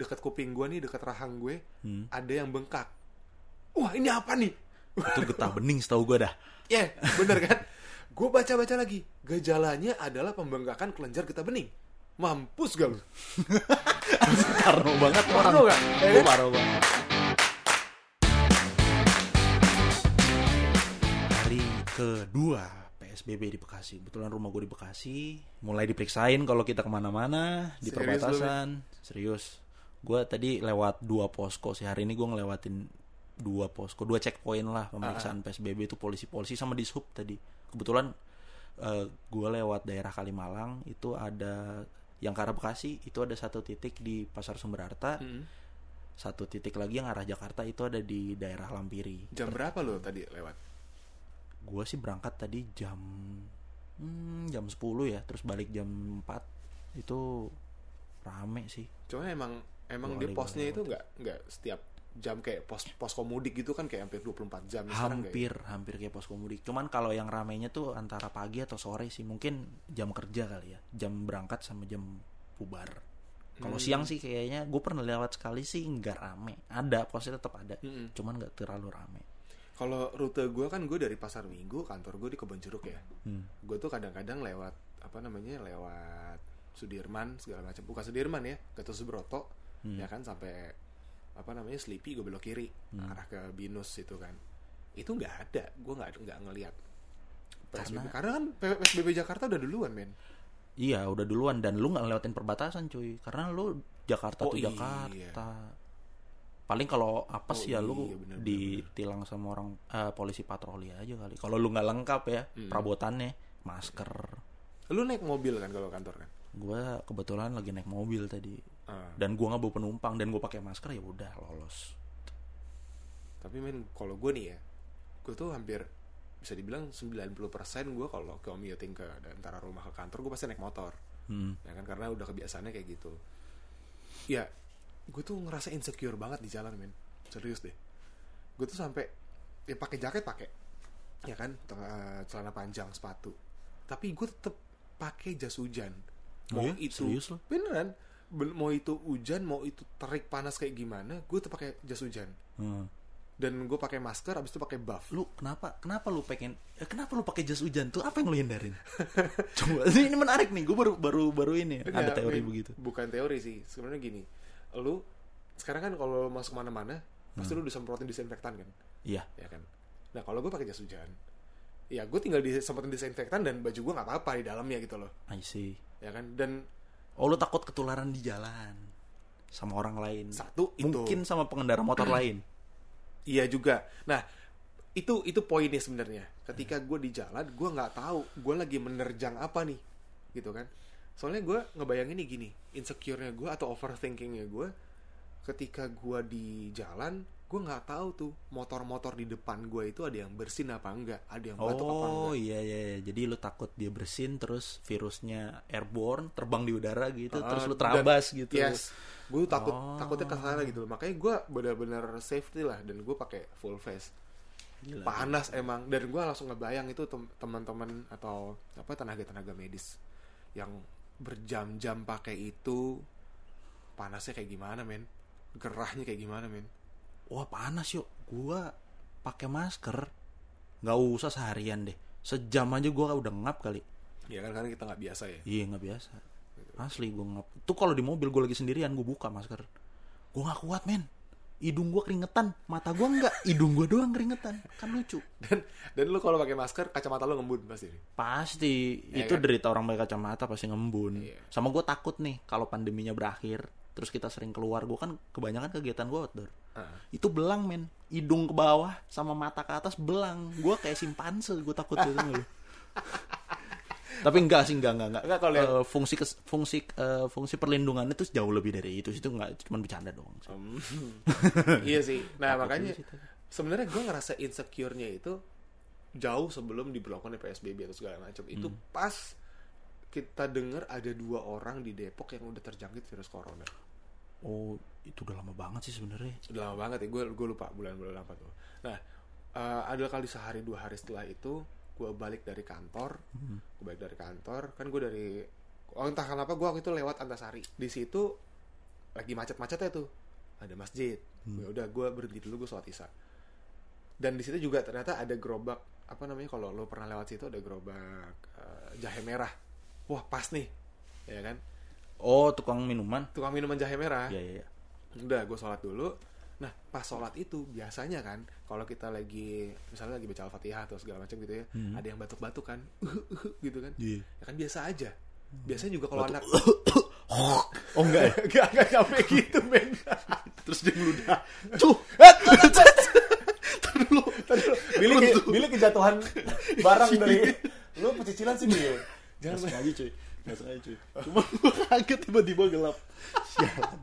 dekat kuping gue nih dekat rahang gue Hmm. ada yang bengkak wah ini apa nih Itu getah bening setahu gue dah. ya bener kan gue baca baca lagi gejalanya adalah pembengkakan kelenjar getah bening mampus gak lu Parno banget orang. Parno nggak? Ya Gue kan? parno banget. Hari kedua PSBB di Bekasi. Kebetulan rumah gue di Bekasi. Mulai diperiksain kalau kita ke mana-mana di Serius perbatasan. Serius. Gue tadi lewat dua posko sih. Hari ini gue ngelewatin dua posko, dua checkpoint lah pemeriksaan PSBB itu polisi-polisi sama di sub tadi. Kebetulan eh, gue lewat daerah Kalimalang itu ada yang ke arah Bekasi itu ada satu titik di Pasar Sumber Harta, Hmm. satu titik lagi yang arah Jakarta itu ada di daerah Lampiri. jam berapa lo tadi lewat Gue sih berangkat tadi jam hmm, jam 10 ya, terus balik jam 4 itu rame sih. cuma emang emang dia posnya itu nggak nggak setiap jam kayak pos pos komudik gitu kan kayak hampir 24 jam sekarang kayak hampir hampir kayak pos komudik. Cuman kalau yang ramenya tuh antara pagi atau sore sih, mungkin jam kerja kali ya, jam berangkat sama jam bubar. Kalau Hmm. siang sih kayaknya gue pernah lewat sekali sih nggak rame. Ada posnya tetap ada, Mm-mm. cuman nggak terlalu rame. Kalau rute gue kan gue dari Pasar Minggu, kantor gue di Kebonjeruk ya. Hmm. Gue tuh kadang-kadang lewat apa namanya lewat Sudirman segala macam. Bukan Sudirman ya, Gatot Subroto, Hmm. ya kan sampai apa namanya Sleepy gue belok kiri Hmm. arah ke Binus itu kan. Itu nggak ada, gue nggak nggak ngelihat. PSBB. Karena- Karena kan PSBB Jakarta udah duluan men. Iya udah duluan dan lu nggak ngelewatin perbatasan cuy karena lu Jakarta Oh, tuh iya. Jakarta paling kalau apa Oh, sih ya lu iya, bener, bener, ditilang sama orang eh, polisi patroli aja kali kalau lu nggak lengkap ya Hmm. perabotannya masker Lu naik mobil kan kalau kantor kan? Gue kebetulan lagi naik mobil tadi Ah. dan gua nggak bawa penumpang dan gue pakai masker ya udah lolos Tapi men kalau gue nih ya, gue tuh hampir bisa dibilang 90% gue kalau commuting ke antara rumah ke kantor gue pasti naik motor. Hmm. Ya kan karena udah kebiasaannya kayak gitu. Ya, gue tuh ngerasa insecure banget di jalan men. Serius deh. Gue tuh sampai ya pakai jaket pakai. Ya kan, Tel- celana panjang, sepatu. Tapi gue tetep pakai jas hujan. Oh Mau iya? itu Serius lo? beneran. Mau itu hujan, mau itu terik panas kayak gimana, gue tetep pakai jas hujan. Hmm. dan gue pakai masker abis itu pakai buff. Lu kenapa kenapa lu pengen eh, kenapa lu pakai jas hujan tuh? Apa yang lu hindarin? Coba ini menarik nih gue baru baru baru ini ada Enggak, teori begitu. Bukan teori sih sebenarnya gini. Lu sekarang kan kalau lu masuk mana-mana pasti lu disemprotin disinfektan kan? Iya. Ya kan? Nah kalau gue pakai jas hujan ya gue tinggal disemprotin disinfektan dan baju gue nggak apa-apa di dalamnya gitu loh. I see ya kan? Dan Oh lu takut ketularan di jalan sama orang lain. satu itu. Mungkin sama pengendara motor lain. iya juga. Nah itu itu poinnya sebenarnya. Ketika gue di jalan gue nggak tahu gue lagi menerjang apa nih gitu kan? Soalnya gue ngebayangin nih gini insecure-nya gue atau overthinkingnya gue ketika gue di jalan gue nggak tahu tuh motor-motor di depan gue itu ada yang bersin apa enggak ada yang batuk apa Oh enggak iya iya iya. Jadi lu takut dia bersin terus virusnya airborne terbang di udara gitu Ah, terus lu dan- terabas gitu. yes gue takut Oh. takutnya ke sana gitu makanya gue benar-benar safety lah dan gue pakai full face Gila. panas emang dan gue langsung ngebayang itu tem- teman-teman atau apa tenaga-tenaga medis yang berjam-jam pakai itu panasnya kayak gimana men gerahnya kayak gimana men Wah panas yuk. Gua pakai masker nggak usah seharian deh. Sejam aja gua udah ngap kali. ya kan karena kita nggak biasa ya Iya nggak biasa. Asli gue ngap. Tuh kalau di mobil gue lagi sendirian gue buka masker. Gue nggak kuat men. Hidung gue keringetan, mata gue nggak, hidung gue doang keringetan. Kan lucu. dan dan lu kalau pakai masker kacamata lu ngembun pasti Pasti Iya itu kan? derita orang pakai kacamata pasti ngembun. Iya. Sama gue takut nih kalau pandeminya berakhir, terus kita sering keluar, gue kan kebanyakan kegiatan gue outdoor. Ah. Itu belang men, hidung ke bawah sama mata ke atas belang. Gue kayak simpanse, gue takut itu nggak lu? Tapi enggak sih, enggak, enggak, enggak. Enggak, kalau yang- Eh, fungsi kes- fungsi eh, fungsi perlindungannya itu jauh lebih dari itu. Itu enggak cuma bercanda doang. sih. Hmm. iya sih nah Takut makanya sebenarnya gue ngerasa insecure-nya itu jauh sebelum diberlakukan PSBB atau segala macam itu Hmm. pas kita dengar ada dua orang di Depok yang udah terjangkit virus corona Oh, itu udah lama banget sih sebenarnya. udah lama banget ya gue gue lupa bulan-bulan apa tuh. Nah eh, ada kali sehari dua hari setelah itu gue balik dari kantor. Hmm. gue balik dari kantor kan gue dari oh entah kenapa gue waktu itu lewat Antasari. Di situ lagi macet-macetnya tuh. Ada masjid. Hmm. ya udah gue berhenti dulu gue sholat isya. Dan di situ juga ternyata ada gerobak apa namanya kalau lo pernah lewat situ ada gerobak eh, jahe merah. Wah pas nih. Ya kan Oh, tukang minuman. tukang minuman jahe merah Iya, iya, iya. udah gue sholat dulu nah pas sholat itu biasanya kan kalau kita lagi misalnya lagi baca al-fatihah atau segala macam gitu ya Hmm. ada yang batuk-batuk kan gitu kan Iya. ya kan biasa aja biasanya juga kalau anak Oh, enggak ya? gak gak sampai gitu men Terus dia ngeludah. Cuh. dulu Billy, ke- Billy kejatuhan barang dari lu pecicilan sih Billy Jangan jangan sengaja cuy. Enggak sengaja cuy. Cuma gua kaget tiba-tiba gelap. Sialan.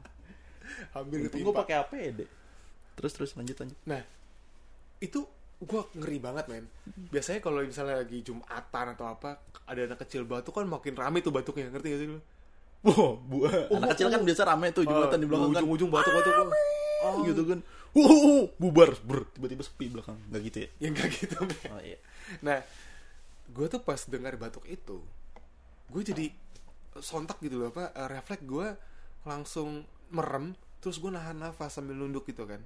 hampir ketimpa gua pakai APD. Terus terus lanjut lanjut. nah itu gue ngeri banget men biasanya kalau misalnya lagi jumatan atau apa ada anak kecil batuk kan makin rame tuh batuknya ngerti gak sih lu Wow, bu. Anak kecil kan biasa rame tuh jumatan di belakang kan. ujung-ujung batuk-batuk Oh, gitu kan. Wuh, bubar, ber, tiba-tiba sepi belakang. Enggak gitu ya? ya enggak gitu men Oh iya. Nah, gue tuh pas dengar batuk itu, gue jadi sontak gitu loh, apa eh, refleks gue langsung merem, terus gue nahan nafas sambil nunduk gitu kan.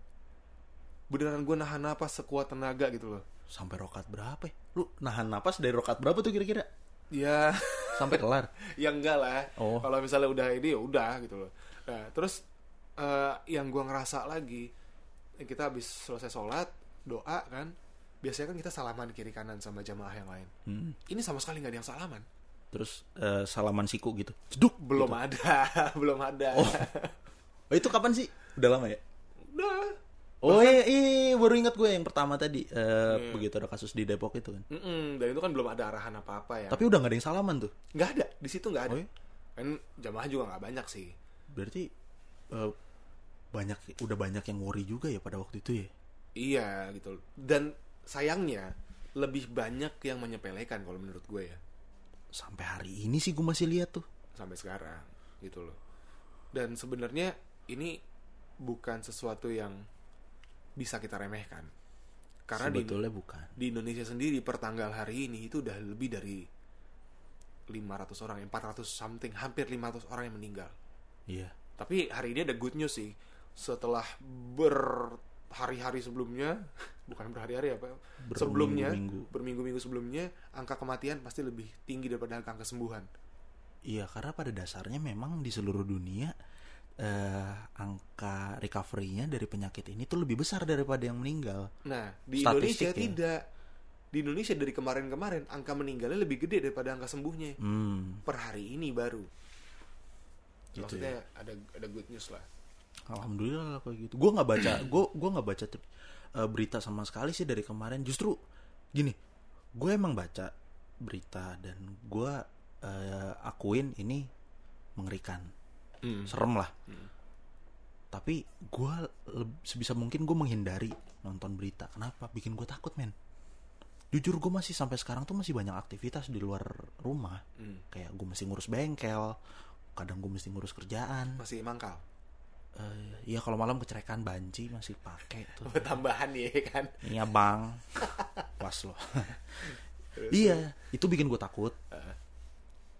Beneran gue nahan nafas sekuat tenaga gitu loh. Sampai rokat berapa ya? Lu nahan napas dari rokat berapa tuh kira-kira? Ya, Sampai kelar. ya enggak lah. Oh. Kalau misalnya udah ini ya udah gitu loh. Nah, terus eh, yang gue ngerasa lagi, kita habis selesai sholat, doa kan, biasanya kan kita salaman kiri kanan sama jamaah yang lain. Hmm. Ini sama sekali nggak ada yang salaman. Terus eh, salaman siku gitu. Jeduk. Belum ada, belum ada. Oh. Oh, itu kapan sih? Udah lama ya? Udah. Oh iya, iya, baru ingat gue yang pertama tadi eh, begitu ada kasus di Depok itu kan. Mm-mm, dan itu kan belum ada arahan apa-apa ya. Tapi udah nggak ada yang salaman tuh. nggak ada di situ nggak ada. Oh, iya? Kan jamaah juga nggak banyak sih. Berarti eh, banyak udah banyak yang worry juga ya pada waktu itu ya. Iya gitu. Dan sayangnya lebih banyak yang menyepelekan kalau menurut gue ya Sampai hari ini sih gue masih lihat tuh. sampai sekarang gitu loh. Dan sebenarnya ini bukan sesuatu yang bisa kita remehkan. Karena di, Sebetulnya bukan. di Indonesia sendiri per tanggal hari ini itu udah lebih dari 500 orang, 400 something, hampir 500 orang yang meninggal. Iya. Tapi hari ini ada good news sih. Setelah berhari-hari sebelumnya, bukan berhari-hari apa, sebelumnya, Berminggu-minggu. sebelumnya, angka kematian pasti lebih tinggi daripada angka kesembuhan. Iya, karena pada dasarnya memang di seluruh dunia eh, angka recovery-nya dari penyakit ini tuh lebih besar daripada yang meninggal. Nah, di Statistik Indonesia ya? tidak. Di Indonesia dari kemarin-kemarin angka meninggalnya lebih gede daripada angka sembuhnya. Hmm, Per hari ini baru. Gitu Maksudnya ada ada good news lah. Alhamdulillah lah kayak gitu. Gue nggak baca, gue gua nggak baca eh, berita sama sekali sih dari kemarin. Justru gini, gue emang baca berita dan gue eh, akuin ini mengerikan, Hmm. serem lah. Tapi gue sebisa mungkin gue menghindari nonton berita. Kenapa? Bikin gue takut men. Jujur gue masih sampai sekarang tuh masih banyak aktivitas di luar rumah. Hmm. Kayak gue mesti ngurus bengkel, kadang gue mesti ngurus kerjaan. Masih mangkal. Eh, Iya kalau malam kecerekan banci masih pakai tuh. Tambahan ya kan. Iya bang, pas lo. iya, itu bikin gue takut.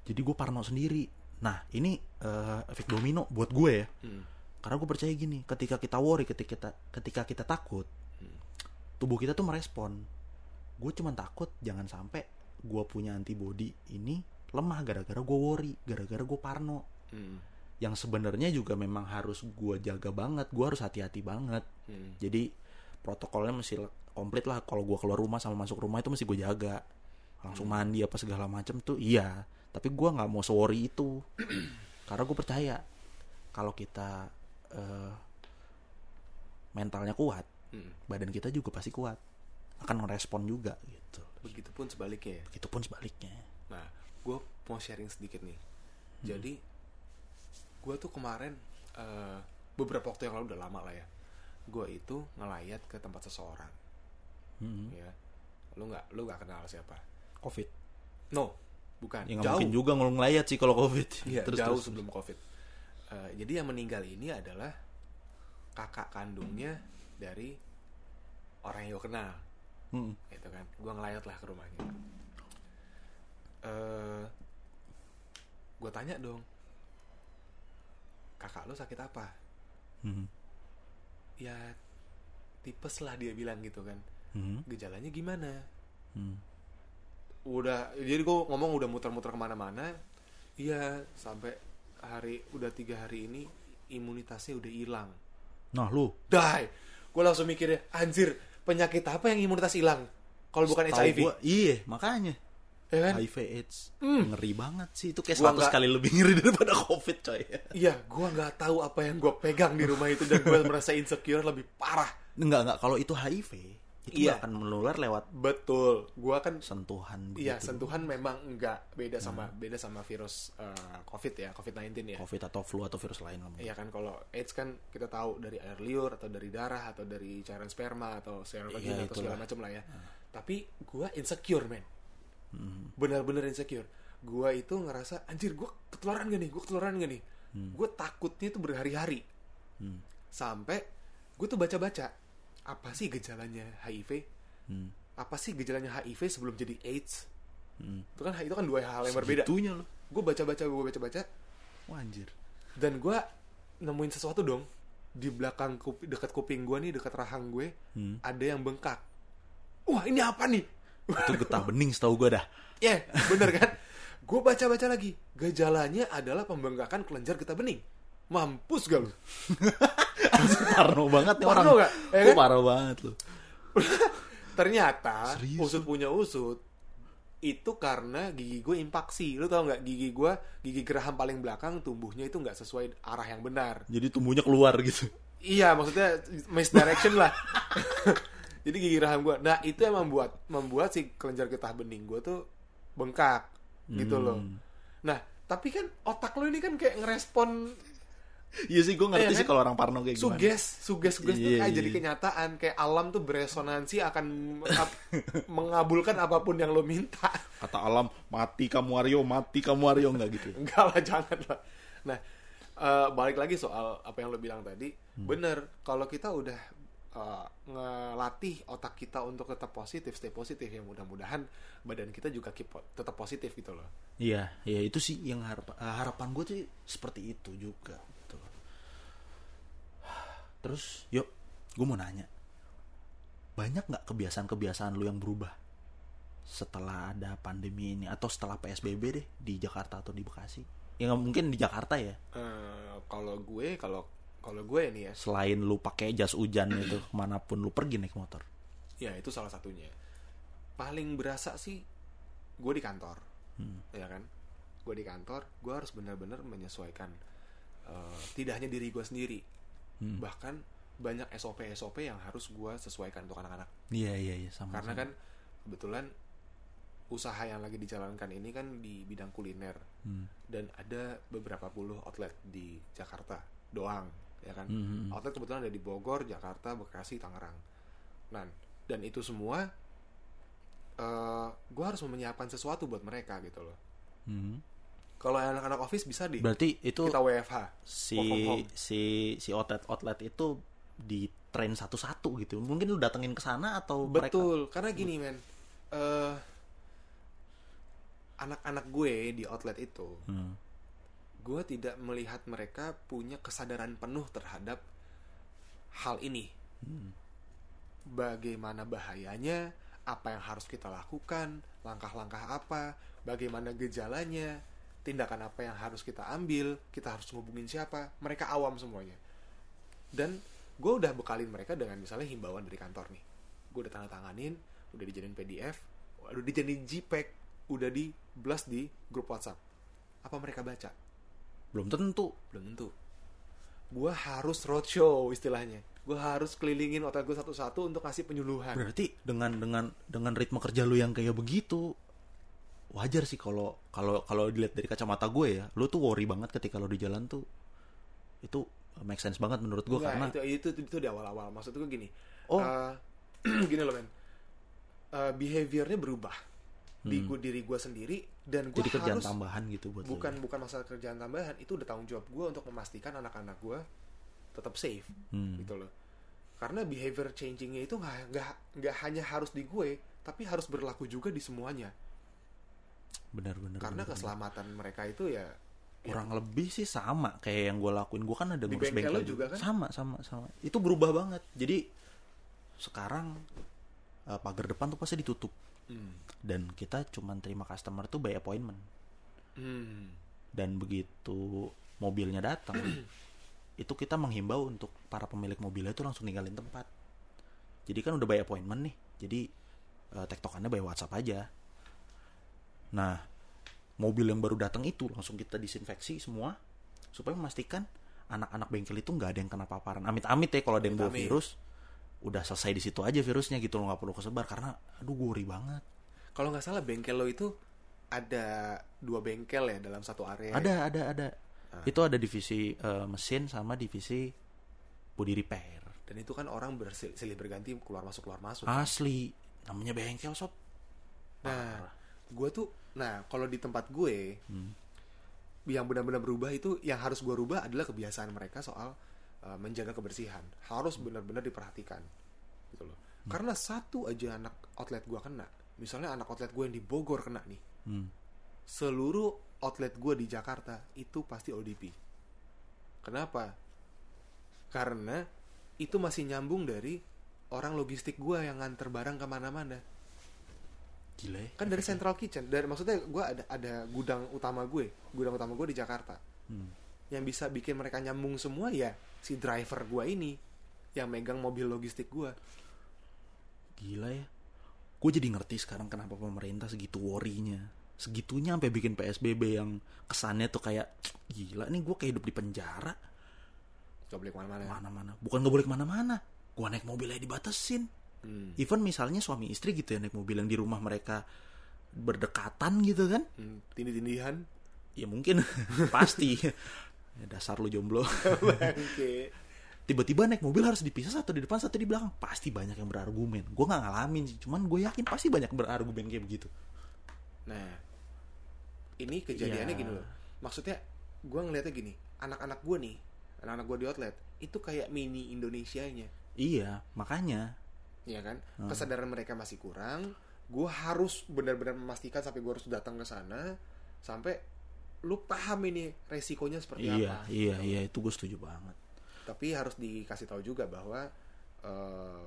Jadi gue parno sendiri. Nah ini eh, efek domino buat gue ya. Hmm. Karena gue percaya gini, ketika kita worry, ketika kita ketika kita takut, tubuh kita tuh merespon. Gue cuman takut jangan sampai gue punya antibody ini lemah gara-gara gue worry, gara-gara gue parno. Hmm. Yang sebenarnya juga memang harus gue jaga banget, gue harus hati-hati banget. Hmm. Jadi protokolnya mesti komplit lah. Kalau gue keluar rumah sama masuk rumah itu mesti gue jaga. Langsung mandi apa segala macam tuh iya. Tapi gue nggak mau worry itu. Karena gue percaya kalau kita eh, mentalnya kuat, Hmm. badan kita juga pasti kuat. Akan ngerespon juga gitu. Begitupun sebaliknya ya. Begitupun sebaliknya. Nah, gue mau sharing sedikit nih. Jadi, gue tuh kemarin eh, beberapa waktu yang lalu udah lama lah ya. Gue itu ngelayat ke tempat seseorang, Hmm. ya. Lu nggak, lu nggak kenal siapa? Covid. No, bukan. Ya jauh. mungkin juga ngulung layat sih kalau covid. Iya, terus jauh terus. sebelum covid. Eh, jadi yang meninggal ini adalah kakak kandungnya dari orang yang gue kenal. Hmm. gitu kan gue ngelayat lah ke rumahnya eh gue tanya dong kakak lo sakit apa? Hmm. ya tipes lah dia bilang gitu kan. Hmm. gejalanya gimana? Hmm. udah jadi gue ngomong udah muter-muter ke mana-mana. Iya sampai hari udah tiga hari ini imunitasnya udah hilang. Nah lu. Die gue langsung mikirnya anjir penyakit apa yang imunitas hilang? Kalau bukan HIV gua- iya makanya ya kan? HIV AIDS. Ngeri banget sih. Itu kayak Gua 100 nggak- kali lebih ngeri daripada COVID coy. Iya gue nggak tahu apa yang gue pegang di rumah itu dan gue merasa insecure lebih parah. Enggak enggak kalau itu HIV itu Iya. akan menular lewat betul. Gue kan sentuhan Iya, begitu. sentuhan memang enggak beda sama beda sama virus eh, COVID ya, COVID-19 ya. COVID atau flu atau virus lain lah Iya kan kalau AIDS kan kita tahu dari air liur atau dari darah atau dari cairan sperma atau cairan vagina Iya, atau segala macam lah ya. Tapi gua insecure, men. Hmm. Benar-benar insecure. Gua itu ngerasa anjir gua ketularan gak nih? Gua ketularan gak nih? Gua takutnya itu berhari-hari. Hmm. Sampai gue tuh baca-baca apa sih gejalanya HIV? Hmm. Apa sih gejalanya HIV sebelum jadi AIDS? Hmm. Itu kan itu kan dua hal yang berbeda. Segitunya loh Gue baca-baca, gue baca-baca Wah, anjir dan gue nemuin sesuatu dong di belakang kup- dekat kuping gue nih dekat rahang gue Hmm. ada yang bengkak wah ini apa nih itu getah bening setahu gue dah. Ya bener kan? Gue baca baca lagi. Gejalanya adalah pembengkakan kelenjar getah bening. Mampus gak lu? Parno banget nih orang. Parno nggak? Ya Lu kan? parah banget lu. Ternyata Serius usut punya usut itu karena gigi gue impaksi. Lu tau nggak gigi gue gigi geraham paling belakang tumbuhnya itu nggak sesuai arah yang benar. Jadi tumbuhnya keluar gitu. Iya, maksudnya misdirection lah. Jadi gigi rahang gue. Nah itu yang membuat membuat si kelenjar getah bening gue tuh bengkak gitu loh. Hmm. Nah tapi kan otak lo ini kan kayak ngerespon iya sih gue ngerti Iya sih kan? kalau orang parno kayak gimana suges, suges suges tuh Iya, kayak iya. jadi kenyataan. Kayak alam tuh beresonansi akan mengab- mengabulkan apa pun yang lo minta. kata alam mati kamu Aryo mati kamu Aryo nggak gitu Enggak lah, jangan lah. Nah, eh, balik lagi soal apa yang lo bilang tadi. Bener, kalau kita udah eh, ngelatih otak kita untuk tetap positif, stay positif, ya mudah-mudahan badan kita juga keep tetap positif gitu loh. iya iya itu sih yang harap, eh, harapan gue tuh seperti itu juga gitu. terus yuk gue mau nanya banyak nggak kebiasaan-kebiasaan lu yang berubah setelah ada pandemi ini atau setelah PSBB deh di Jakarta atau di Bekasi ya nggak mungkin di Jakarta ya Eh, kalau gue, kalau kalau gue nih ya, selain lu pakai jas hujan itu ke mana pun lu pergi naik motor ya itu salah satunya. Paling berasa sih gue di kantor, ya kan? Gue di kantor, gue harus benar-benar menyesuaikan. eh, tidak hanya diri gue sendiri, bahkan banyak SOP SOP yang harus gue sesuaikan untuk anak-anak. iya iya iya sama Karena kan kebetulan usaha yang lagi dijalankan ini kan di bidang kuliner Hmm. dan ada beberapa puluh outlet di Jakarta doang, ya kan? Hmm, hmm, hmm. Outlet kebetulan ada di Bogor, Jakarta, Bekasi, Tangerang. Nah, dan itu semua eh gue harus menyiapkan sesuatu buat mereka gitu loh. Hmm. Kalau anak-anak office bisa di berarti itu kita WFH. si si si outlet outlet itu di train satu-satu gitu mungkin lu datengin ke sana atau mereka Betul, karena gini men, eh anak-anak gue di outlet itu, Hmm. Gue tidak melihat mereka punya kesadaran penuh terhadap hal ini. Hmm. Bagaimana bahayanya, apa yang harus kita lakukan, langkah-langkah apa, bagaimana gejalanya, tindakan apa yang harus kita ambil, kita harus ngubungin siapa, mereka awam semuanya. Dan gue udah bekalin mereka dengan misalnya himbauan dari kantor nih. Gue udah tanda tanganin, udah dijadiin PDF, udah dijadiin JPEG, udah di blast di grup WhatsApp. Apa mereka baca? Belum tentu. Belum tentu. Gue harus roadshow istilahnya. Gue harus kelilingin otak gue satu-satu untuk kasih penyuluhan. Berarti dengan dengan dengan ritme kerja lu yang kayak begitu wajar sih kalau kalau kalau dilihat dari kacamata gue ya lu tuh worry banget ketika lu di jalan tuh. Itu make sense banget menurut gue karena itu, itu itu di awal-awal. Maksud gue gini. Oh. eh, gini loh men. Eh, behaviornya berubah di gua, diri gue sendiri dan gue Hmm. jadi kerjaan harus tambahan gitu buat bukan bukan masalah kerjaan tambahan itu udah tanggung jawab gue untuk memastikan anak-anak gue tetap safe Hmm. gitu loh. Karena behavior changingnya itu nggak nggak hanya harus di gue tapi harus berlaku juga di semuanya. Benar benar karena benar, keselamatan mereka itu ya kurang lebih sih sama kayak yang gue lakuin. Gue kan ada Di ngurus bengkel bengkel juga kan? sama sama sama. Itu berubah banget. Jadi sekarang eh, pagar depan tuh pasti ditutup Hmm. dan kita cuman terima customer tuh by appointment. Hmm. dan begitu mobilnya datang itu kita menghimbau untuk para pemilik mobilnya itu langsung ninggalin tempat. Jadi kan udah by appointment nih jadi eh, tektokannya by WhatsApp aja. Nah mobil yang baru datang itu langsung kita disinfeksi semua supaya memastikan anak-anak bengkel itu nggak ada yang kena paparan. Amit-amit ya kalau ada yang bawa virus udah selesai di situ aja virusnya gitu loh nggak perlu kesebar karena aduh gurih banget Kalau nggak salah bengkel lo itu ada dua bengkel ya dalam satu area. Ada, ada, ada. Itu ada divisi eh, mesin sama divisi body repair. Dan itu kan orang bersil- silih berganti keluar masuk keluar masuk. Asli, namanya bengkel sob. Nah, gue tuh, nah kalau di tempat gue, Hmm. yang benar-benar berubah itu, yang harus gue rubah adalah kebiasaan mereka soal uh, menjaga kebersihan. Harus benar-benar diperhatikan, gitu loh. Karena satu aja anak outlet gue kena, misalnya anak outlet gue yang di Bogor kena nih, Hmm. seluruh outlet gue di Jakarta itu pasti ODP. Kenapa? Karena itu masih nyambung dari orang logistik gue yang nganter barang ke mana-mana Gila ya. kan dari central kitchen dari maksudnya gue ada ada gudang utama gue gudang utama gue di Jakarta Hmm. Yang bisa bikin mereka nyambung semua ya si driver gue ini yang megang mobil logistik gue Gila ya. Gue jadi ngerti sekarang kenapa pemerintah segitu worry-nya. Segitunya sampai bikin PSBB yang kesannya tuh kayak gila nih gue kayak hidup di penjara. gak boleh ke mana-mana Mana-mana. Bukan gak boleh ke mana-mana. Gue naik mobilnya dibatasin. hmm. Even misalnya suami istri gitu ya naik mobil yang di rumah mereka berdekatan gitu kan. Hmm. tindih-tindihan Ya mungkin pasti. Ya, dasar lu jomblo. Tiba-tiba naik mobil harus dipisah satu di depan satu di belakang. Pasti banyak yang berargumen. Gue nggak ngalamin sih, cuman gue yakin pasti banyak berargumen kayak begitu. nah ini kejadiannya Iya. gini loh maksudnya gue ngeliatnya gini anak-anak gue nih anak-anak gue di outlet itu kayak mini Indonesianya Iya, makanya. ya kan Hmm. kesadaran mereka masih kurang gue harus benar-benar memastikan sampai gue harus datang ke sana sampai lu paham ini resikonya seperti Iya, apa iya, iya itu gue setuju banget. tapi harus dikasih tahu juga bahwa eh,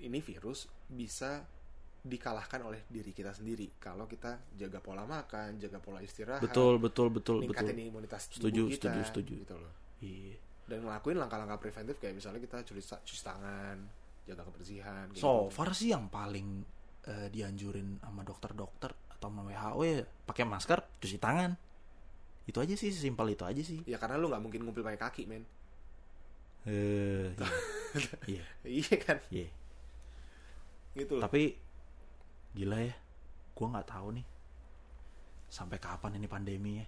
ini virus bisa dikalahkan oleh diri kita sendiri kalau kita jaga pola makan jaga pola istirahat Betul, betul, betul, ningkatin betul. imunitas Setuju, tubuh kita setuju, setuju. gitu loh Iya. dan ngelakuin langkah-langkah preventif kayak misalnya kita cuci, cuci tangan jaga kebersihan So gitu. far sih yang paling eh, dianjurin sama dokter-dokter atau sama WHO ya pakai masker, cuci tangan. Itu aja sih, simpel itu aja sih. ya karena lu nggak mungkin ngumpul pakai kaki men Eh, iya, iya, iya kan iya. gitu loh Tapi gila ya, gue nggak tahu nih sampai kapan ini pandemi ya.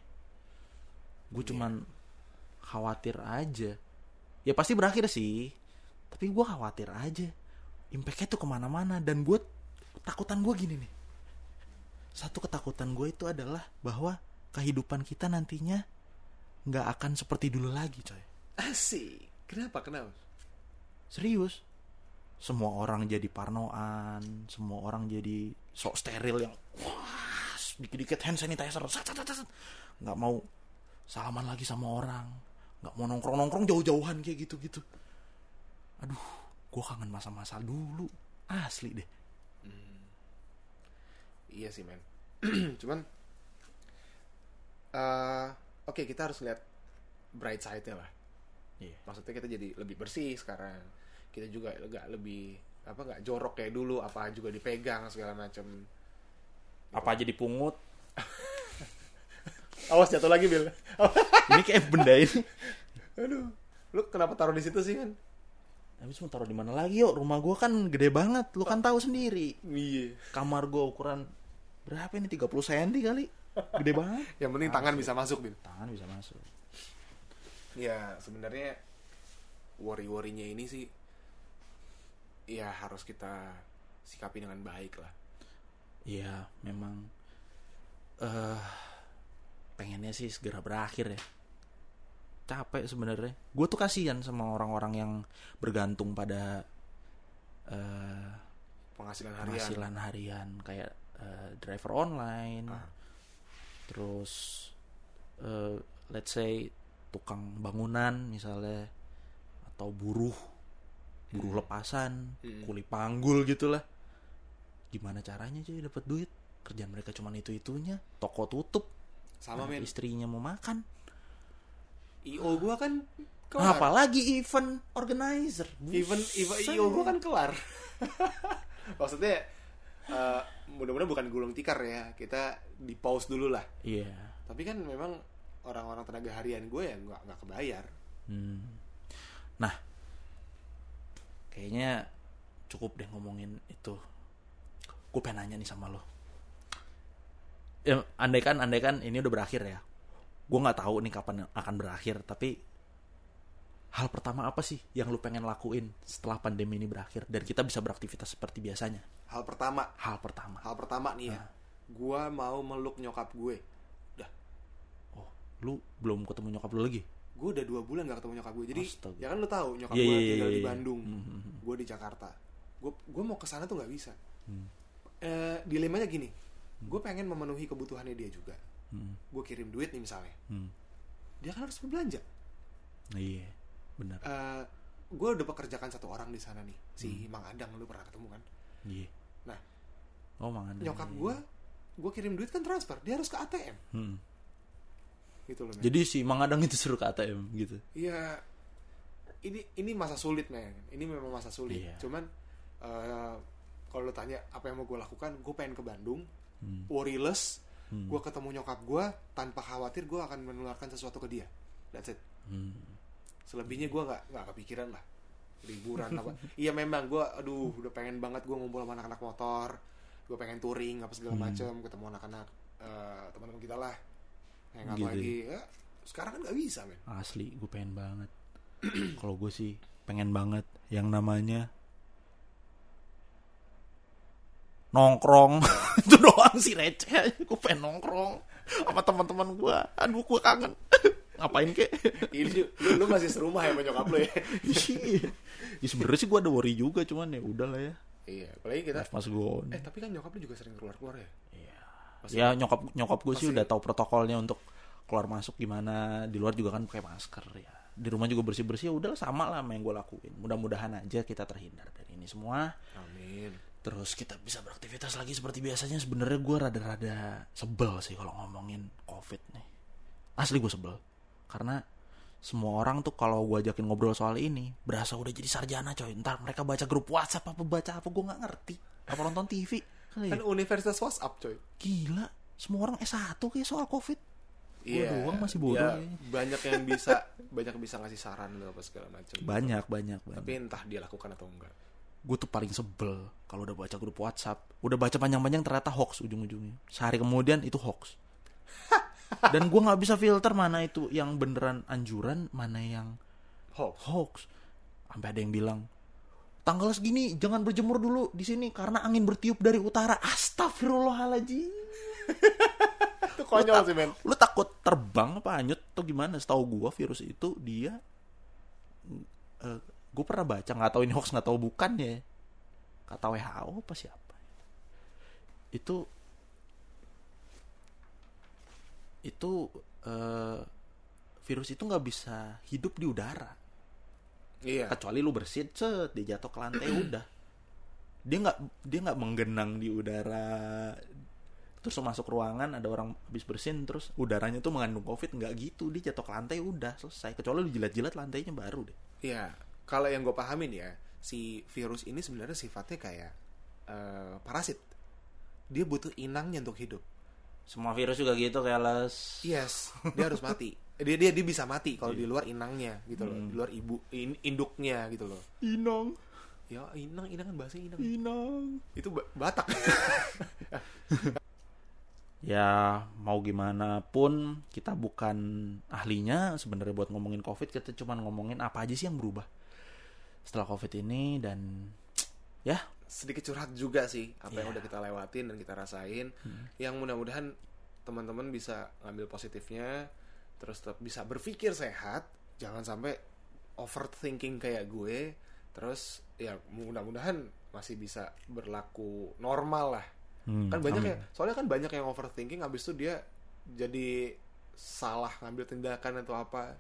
Gue cuman khawatir aja. Ya pasti berakhir sih, tapi gue khawatir aja. Impactnya tuh ke mana-mana dan gue takutan gue gini nih. Satu ketakutan gue itu adalah bahwa kehidupan kita nantinya nggak akan seperti dulu lagi, coy. asik kenapa kenapa Serius. Semua orang jadi parnoan, semua orang jadi sok steril yang wah, dikit-dikit hand sanitizer, nggak mau salaman lagi sama orang, nggak mau nongkrong-nongkrong jauh-jauhan kayak gitu-gitu. Aduh, gue kangen masa-masa dulu, asli deh. iya sih men cuman eh oke kita harus lihat bright side-nya lah Iya. maksudnya kita jadi lebih bersih sekarang kita juga nggak lebih apa nggak jorok kayak dulu apa juga dipegang segala macam Apa aja dipungut? awas jatuh lagi bil Ini kayak benda ini. aduh lu kenapa taruh di situ sih kan Habis mau taruh di mana lagi yuk? Rumah gue kan gede banget, lu kan tahu sendiri. iya Kamar gue ukuran berapa ini? 30 cm kali. Gede banget. yang penting tangan bisa masuk bil Tangan bisa masuk. ya sebenarnya worry-worrynya ini sih ya harus kita sikapi dengan baik lah Iya, memang eh pengennya sih segera berakhir ya. Capek sebenarnya. Gue tuh kasihan sama orang-orang yang bergantung pada eh penghasilan harian penghasilan harian kayak eh, driver online, Ah. Terus eh, let's say tukang bangunan misalnya atau buruh buruh lepasan Hmm. kuli panggul gitulah. Gimana caranya cuy dapat duit? Kerjaan mereka cuman itu itunya toko tutup. Sama men. istrinya mau makan. Io gua kan Nah, apalagi event organizer. Even even Buset. io gua kan kelar. Maksudnya eh, mudah-mudahan bukan gulung tikar ya kita di pause dulu lah iya tapi kan memang orang-orang tenaga harian gue ya nggak nggak kebayar Hmm. Nah, kayaknya cukup deh ngomongin itu. Gue pengen nanya nih sama lo. Ya, andai kan, andai kan ini udah berakhir ya. Gue nggak tahu nih kapan akan berakhir, tapi hal pertama apa sih yang lu pengen lakuin setelah pandemi ini berakhir dan kita bisa beraktivitas seperti biasanya? Hal pertama Hal pertama. hal pertama nih ya Ah. gue mau meluk nyokap gue udah Oh, lu belum ketemu nyokap lu lagi? gue udah dua bulan gak ketemu nyokap gue jadi Astaga. ya kan lo tahu nyokap Iya, gue iya, tinggal iya, di iya. Bandung Hmm, hmm, gue di Jakarta gue gue mau ke sana tuh nggak bisa Hmm. Eh, dilemanya gini gue pengen memenuhi kebutuhannya dia juga Hmm. gue kirim duit nih misalnya Hmm. dia kan harus berbelanja Iya, benar. Eh, gue udah pekerjakan satu orang di sana nih si Hmm. Mang Adang lu pernah ketemu kan Iya. Nah Oh, nyokap gue gue kirim duit kan transfer dia harus ke ATM Hmm. gitu loh. Jadi si Mang Adang itu suruh ke ATM gitu. Iya, ini ini masa sulit men. Ini memang masa sulit. Iya. Cuman eh, kalau lo tanya apa yang mau gue lakukan, gue pengen ke Bandung, Hmm. worryless. Hmm. Gue ketemu nyokap gue tanpa khawatir gue akan menularkan sesuatu ke dia. That's it. Hmm. Selebihnya gue nggak nggak kepikiran lah liburan apa. Iya memang gue, aduh udah pengen banget gue ngumpul sama anak-anak motor. Gue pengen touring apa segala Hmm. macem, ketemu anak-anak eh, teman-teman kita lah. Hangout Gitu. lagi. Ya, sekarang kan nggak bisa men. Asli, gue pengen banget. Kalau gue sih pengen banget yang namanya nongkrong. itu doang sih receh. Gue pengen nongkrong sama teman-teman gue. Aduh, gue kangen. Ngapain kek? Ini lu, lu masih serumah ya nyokap lu ya? Iya. ya sebenarnya sih gue ada worry juga, cuman ya udahlah ya. Iya, apalagi kita must go on. Eh, tapi kan nyokap lu juga sering keluar-keluar ya? Iya. Masih- Ya nyokap nyokap gue sih udah tahu protokolnya untuk keluar masuk gimana di luar juga kan pakai masker ya di rumah juga bersih bersih ya udah sama lah sama yang gue lakuin mudah-mudahan aja kita terhindar dari ini semua Amin. terus kita bisa beraktivitas lagi seperti biasanya sebenarnya gue rada-rada sebel sih kalau ngomongin covid nih asli gue sebel karena semua orang tuh kalau gue ajakin ngobrol soal ini berasa udah jadi sarjana coy ntar mereka baca grup WhatsApp apa baca apa gue nggak ngerti apa nonton TV kali ya? Kan universitas WhatsApp, coy. Gila, semua orang S1 kayak soal Covid. Iya. Gua doang masih bodoh ya, kayaknya. banyak yang bisa banyak bisa ngasih saran dan apa segala macam. Banyak, banyak, banyak. Tapi entah dia lakukan atau enggak. Gue tuh paling sebel kalau udah baca grup WhatsApp. Udah baca panjang-panjang ternyata hoax ujung-ujungnya. Sehari kemudian itu hoax. Dan gue nggak bisa filter mana itu yang beneran anjuran, mana yang Hoax. hoax. Sampai ada yang bilang, tanggal segini jangan berjemur dulu di sini karena angin bertiup dari utara. Astagfirullahaladzim. Itu konyol sih, men. lu takut terbang apa hanyut atau gimana setahu gua virus itu dia eh gue pernah baca nggak tahu ini hoax nggak tahu bukan ya kata WHO apa siapa itu itu eh, virus itu nggak bisa hidup di udara Iya. kecuali lu bersin set dia jatuh ke lantai udah dia nggak dia nggak menggenang di udara terus masuk ruangan ada orang habis bersin terus udaranya tuh mengandung covid nggak gitu dia jatuh ke lantai udah selesai kecuali lu jilat-jilat lantainya baru deh Iya. Kalau yang gue pahamin ya, si virus ini sebenarnya sifatnya kayak eh, parasit. Dia butuh inangnya untuk hidup. Semua virus juga gitu kayak les Yes, dia harus mati. Dia dia dia bisa mati kalau di luar inangnya gitu loh, Hmm. di luar ibu in- induknya gitu loh. inang Ya inang inang kan bahasa inang. inang Itu ba- Batak. ya mau gimana pun kita bukan ahlinya sebenarnya buat ngomongin covid kita cuma ngomongin apa aja sih yang berubah setelah covid ini dan ya Sedikit curhat juga sih apa yang Iya. udah kita lewatin dan kita rasain. Yang mudah-mudahan teman-teman bisa ngambil positifnya, terus tetap bisa berpikir sehat, jangan sampai overthinking kayak gue. Terus ya mudah-mudahan masih bisa berlaku normal lah. Hmm, kan banyak amin. ya soalnya kan banyak yang overthinking habis itu dia jadi salah ngambil tindakan atau apa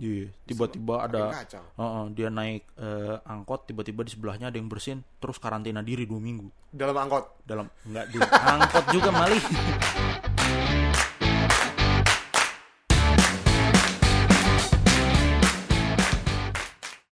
Iya, tiba-tiba ada kacau. Heeh, dia naik eh, angkot tiba-tiba di sebelahnya ada yang bersin terus karantina diri dua minggu. Dalam angkot? Dalam nggak di angkot juga malih